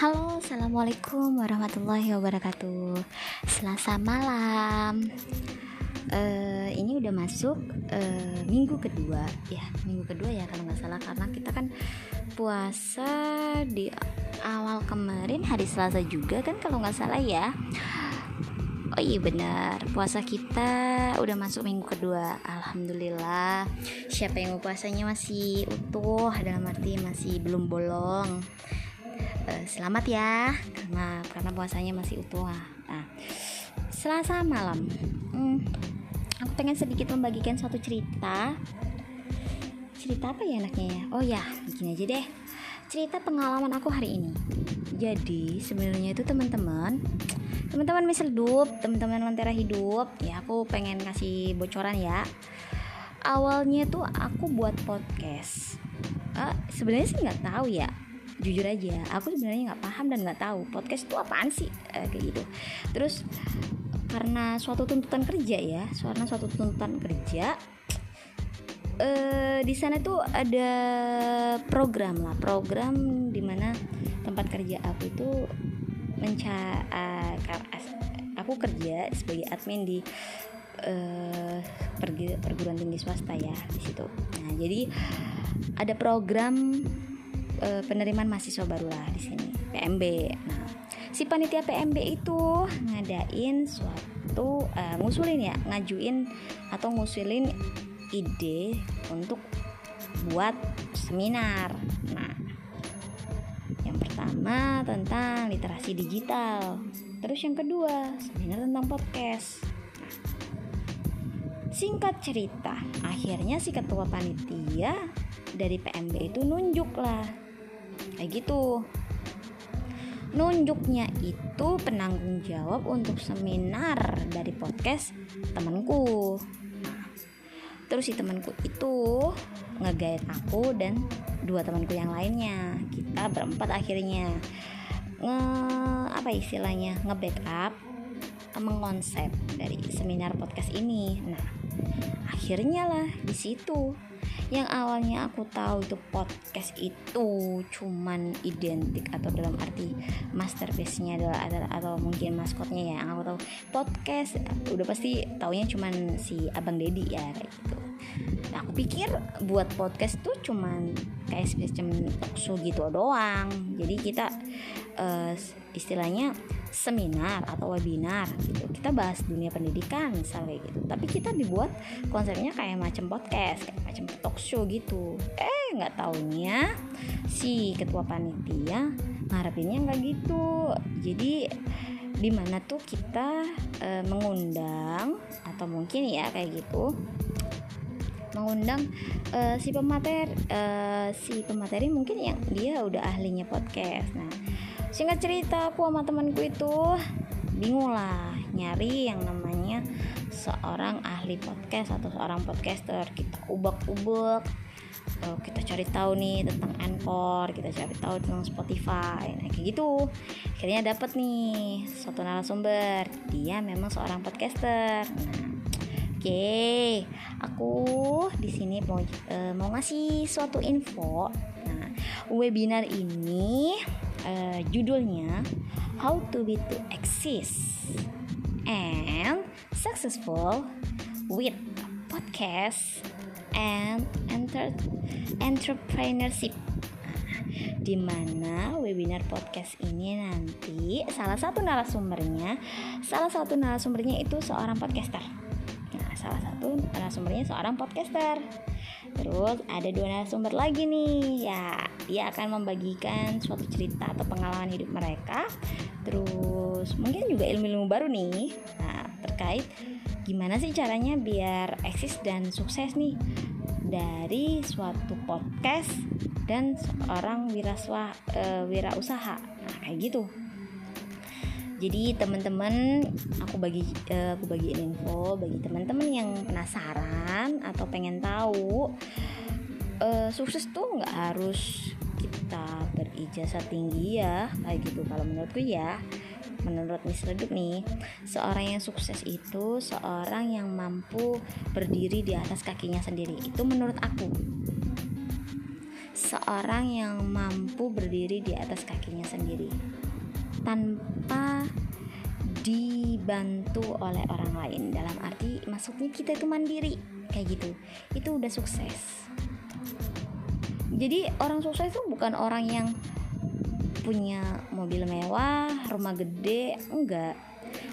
Halo, assalamualaikum warahmatullahi wabarakatuh. Selasa malam. Uh, ini udah masuk uh, minggu kedua, ya minggu kedua ya kalau nggak salah karena kita kan puasa di awal kemarin hari Selasa juga kan kalau nggak salah ya. Oh iya benar, puasa kita udah masuk minggu kedua. Alhamdulillah. Siapa yang puasanya masih utuh dalam arti masih belum bolong. Uh, selamat ya, karena karena puasanya masih utuh. Nah, Selasa malam. Hmm, aku pengen sedikit membagikan suatu cerita. Cerita apa ya enaknya ya? Oh ya, begini aja deh. Cerita pengalaman aku hari ini. Jadi sebenarnya itu teman-teman teman-teman misal hidup teman-teman lentera hidup ya aku pengen kasih bocoran ya awalnya tuh aku buat podcast uh, sebenarnya sih nggak tahu ya jujur aja aku sebenarnya nggak paham dan nggak tahu podcast itu apaan sih uh, kayak gitu terus karena suatu tuntutan kerja ya karena suatu tuntutan kerja uh, di sana tuh ada program lah program di mana tempat kerja aku itu menca uh, aku kerja sebagai admin di uh, perguruan tinggi swasta ya di situ. Nah, jadi ada program uh, penerimaan mahasiswa baru lah di sini, PMB. Nah, si panitia PMB itu ngadain suatu uh, ngusulin ya, ngajuin atau ngusulin ide untuk buat seminar. Nah, pertama tentang literasi digital terus yang kedua seminar tentang podcast singkat cerita akhirnya si ketua panitia dari PMB itu nunjuk lah kayak gitu. Nunjuknya itu penanggung jawab untuk seminar dari podcast temanku. Terus si temanku itu ngegait aku dan dua temanku yang lainnya. Kita berempat akhirnya. Nge apa istilahnya? Nge backup mengonsep dari seminar podcast ini. Nah akhirnya lah di situ yang awalnya aku tahu itu podcast itu cuman identik atau dalam arti masterpiece-nya adalah, adalah atau mungkin maskotnya ya yang aku tahu. Podcast udah pasti taunya cuman si Abang Dedi ya kayak gitu nah aku pikir buat podcast tuh cuman kayak semacam talk show gitu doang. Jadi kita uh, istilahnya seminar atau webinar gitu. Kita bahas dunia pendidikan misalnya gitu. Tapi kita dibuat konsepnya kayak macam podcast kayak macam talk show gitu. Eh nggak taunya si ketua panitia ngarepinnya nggak gitu. Jadi di mana tuh kita e, mengundang atau mungkin ya kayak gitu mengundang uh, si pemateri uh, si pemateri mungkin yang dia udah ahlinya podcast. Nah singkat cerita aku sama temanku itu bingung lah nyari yang namanya seorang ahli podcast atau seorang podcaster. Kita ubek-ubek uh, kita cari tahu nih tentang Anchor kita cari tahu tentang Spotify. Nah kayak gitu. Akhirnya dapat nih satu narasumber. Dia memang seorang podcaster. Nah Oke, aku di sini mau uh, mau ngasih suatu info. Nah, webinar ini uh, judulnya How to be to exist and successful with podcast and enter entrepreneurship di mana webinar podcast ini nanti salah satu narasumbernya salah satu narasumbernya itu seorang podcaster salah satu narasumbernya seorang podcaster. Terus ada dua narasumber lagi nih. Ya dia akan membagikan suatu cerita atau pengalaman hidup mereka. Terus mungkin juga ilmu-ilmu baru nih. Nah terkait gimana sih caranya biar eksis dan sukses nih dari suatu podcast dan seorang wiraswa uh, wirausaha. Nah kayak gitu jadi teman-teman aku bagi uh, aku bagiin info bagi teman-teman yang penasaran atau pengen tahu uh, sukses tuh nggak harus kita berijazah tinggi ya kayak gitu. Kalau menurutku ya menurut Miss Redup nih seorang yang sukses itu seorang yang mampu berdiri di atas kakinya sendiri. Itu menurut aku. Seorang yang mampu berdiri di atas kakinya sendiri tanpa dibantu oleh orang lain. Dalam arti maksudnya kita itu mandiri kayak gitu. Itu udah sukses. Jadi orang sukses itu bukan orang yang punya mobil mewah rumah gede enggak.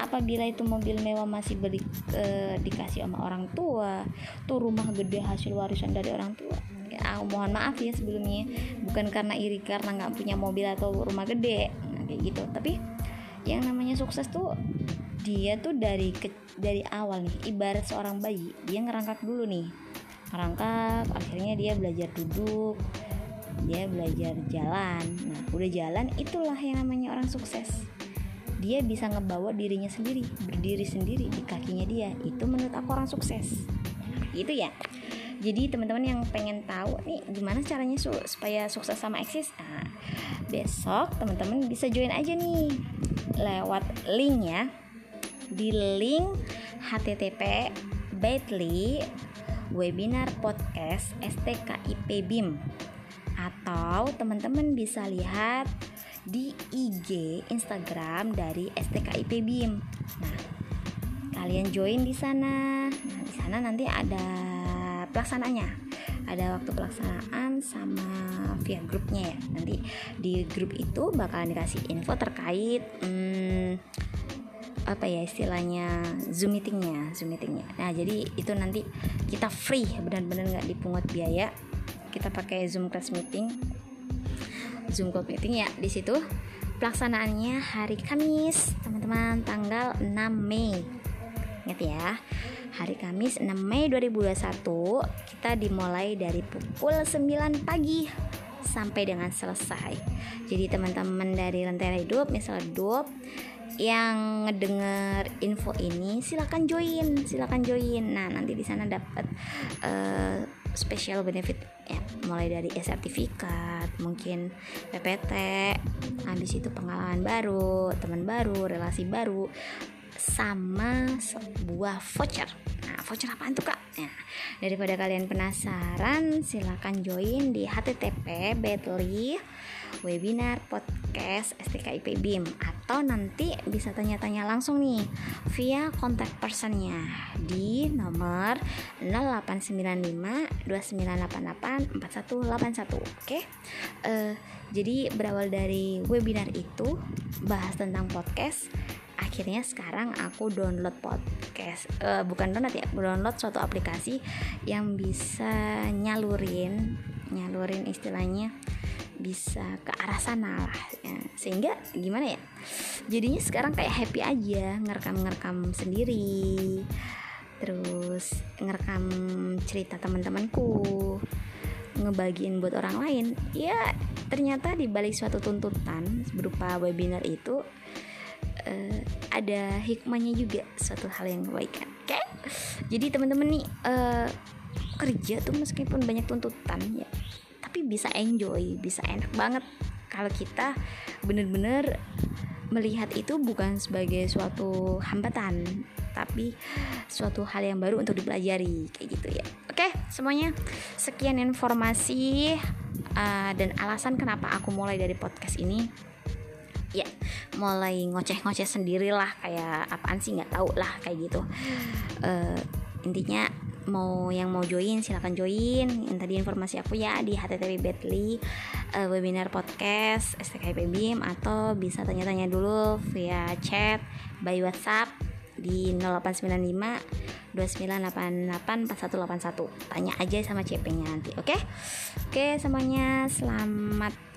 Apabila itu mobil mewah masih beri e, dikasih sama orang tua tuh rumah gede hasil warisan dari orang tua ya mohon maaf ya sebelumnya. Bukan karena iri karena nggak punya mobil atau rumah gede kayak gitu. Tapi yang namanya sukses tuh dia tuh dari ke, dari awal nih ibarat seorang bayi dia ngerangkak dulu nih. Ngerangkak akhirnya dia belajar duduk dia belajar jalan. Nah udah jalan itulah yang namanya orang sukses. Dia bisa ngebawa dirinya sendiri berdiri sendiri di kakinya dia. Itu menurut aku orang sukses. Itu ya jadi teman-teman yang pengen tahu nih gimana caranya su supaya sukses sama eksis nah, besok teman-teman bisa join aja nih lewat link ya di link http bit.ly webinar podcast STKIP BIM atau teman-teman bisa lihat di IG Instagram dari STKIP BIM. Nah, kalian join di sana. Nah, di sana nanti ada pelaksananya ada waktu pelaksanaan sama via grupnya ya. Nanti di grup itu bakalan dikasih info terkait hmm, apa ya istilahnya zoom meetingnya zoom meetingnya. Nah jadi itu nanti kita free benar-benar nggak dipungut biaya. Kita pakai zoom class meeting. Zoom call meeting ya di situ. Pelaksanaannya hari Kamis teman-teman tanggal 6 Mei. Ingat ya hari Kamis 6 Mei 2021 kita dimulai dari pukul 9 pagi sampai dengan selesai. Jadi teman-teman dari Lentera Hidup, misalnya Hidup yang ngedenger info ini silakan join, silakan join. Nah, nanti di sana dapat uh, special benefit ya, mulai dari sertifikat, mungkin PPT, habis itu pengalaman baru, teman baru, relasi baru, sama sebuah voucher. Nah, voucher apa itu kak? Nah, daripada kalian penasaran, silahkan join di http bit.ly webinar podcast STKIP BIM atau nanti bisa tanya-tanya langsung nih via kontak personnya di nomor 0895 2988 4181 oke okay? uh, jadi berawal dari webinar itu bahas tentang podcast akhirnya sekarang aku download podcast uh, bukan download ya download suatu aplikasi yang bisa nyalurin nyalurin istilahnya bisa ke arah sana lah ya. sehingga gimana ya jadinya sekarang kayak happy aja ngerekam ngerekam sendiri terus ngerekam cerita teman-temanku ngebagiin buat orang lain ya ternyata di balik suatu tuntutan berupa webinar itu uh, ada hikmahnya juga suatu hal yang kebaikan oke? Okay? jadi teman-teman nih uh, kerja tuh meskipun banyak tuntutan ya tapi bisa enjoy bisa enak banget. Kalau kita bener-bener melihat itu bukan sebagai suatu hambatan tapi suatu hal yang baru untuk dipelajari kayak gitu ya. Oke semuanya sekian informasi uh, dan alasan kenapa aku mulai dari podcast ini ya mulai ngoceh-ngoceh sendirilah kayak apaan sih nggak tahu lah kayak gitu. Uh, intinya mau yang mau join silahkan join. Yang tadi informasi aku ya di http betly uh, webinar podcast STKIP BIM atau bisa tanya-tanya dulu via chat by WhatsApp di 0895 2988 4181 tanya aja sama CP nya nanti oke? Okay? oke okay, semuanya selamat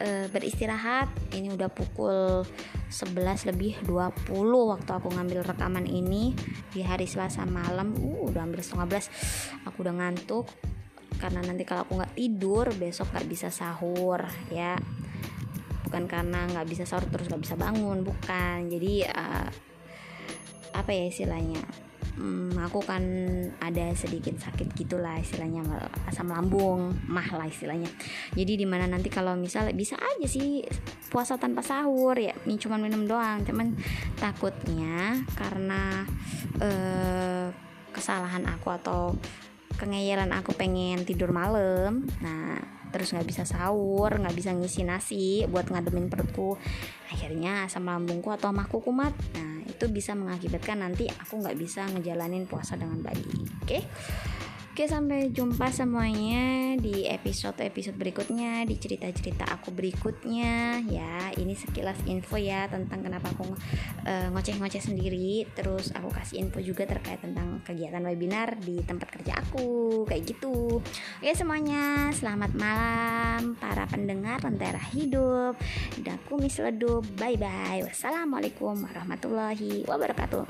uh, beristirahat. Ini udah pukul 11 lebih 20 waktu aku ngambil rekaman ini di hari Selasa malam. Uh udah hampir setengah belas. Aku udah ngantuk. Karena nanti kalau aku nggak tidur besok nggak bisa sahur ya. Bukan karena nggak bisa sahur terus nggak bisa bangun bukan. Jadi uh, apa ya istilahnya hmm, aku kan ada sedikit sakit gitulah istilahnya asam lambung mah lah istilahnya. Jadi di mana nanti kalau misal bisa aja sih puasa tanpa sahur ya ini cuma minum doang. Cuman takutnya karena eh, kesalahan aku atau kengeyelan aku pengen tidur malam nah terus nggak bisa sahur nggak bisa ngisi nasi buat ngademin perutku akhirnya asam lambungku atau mahku kumat nah itu bisa mengakibatkan nanti aku nggak bisa ngejalanin puasa dengan baik oke okay? Oke sampai jumpa semuanya di episode-episode berikutnya Di cerita-cerita aku berikutnya. Ya ini sekilas info ya Tentang kenapa aku uh, ngoceh-ngoceh sendiri. Terus aku kasih info juga terkait tentang kegiatan webinar Di tempat kerja aku. Kayak gitu. Oke semuanya selamat malam Para pendengar Lentera Hidup. Dan kumis ledup. Bye bye Wassalamualaikum warahmatullahi wabarakatuh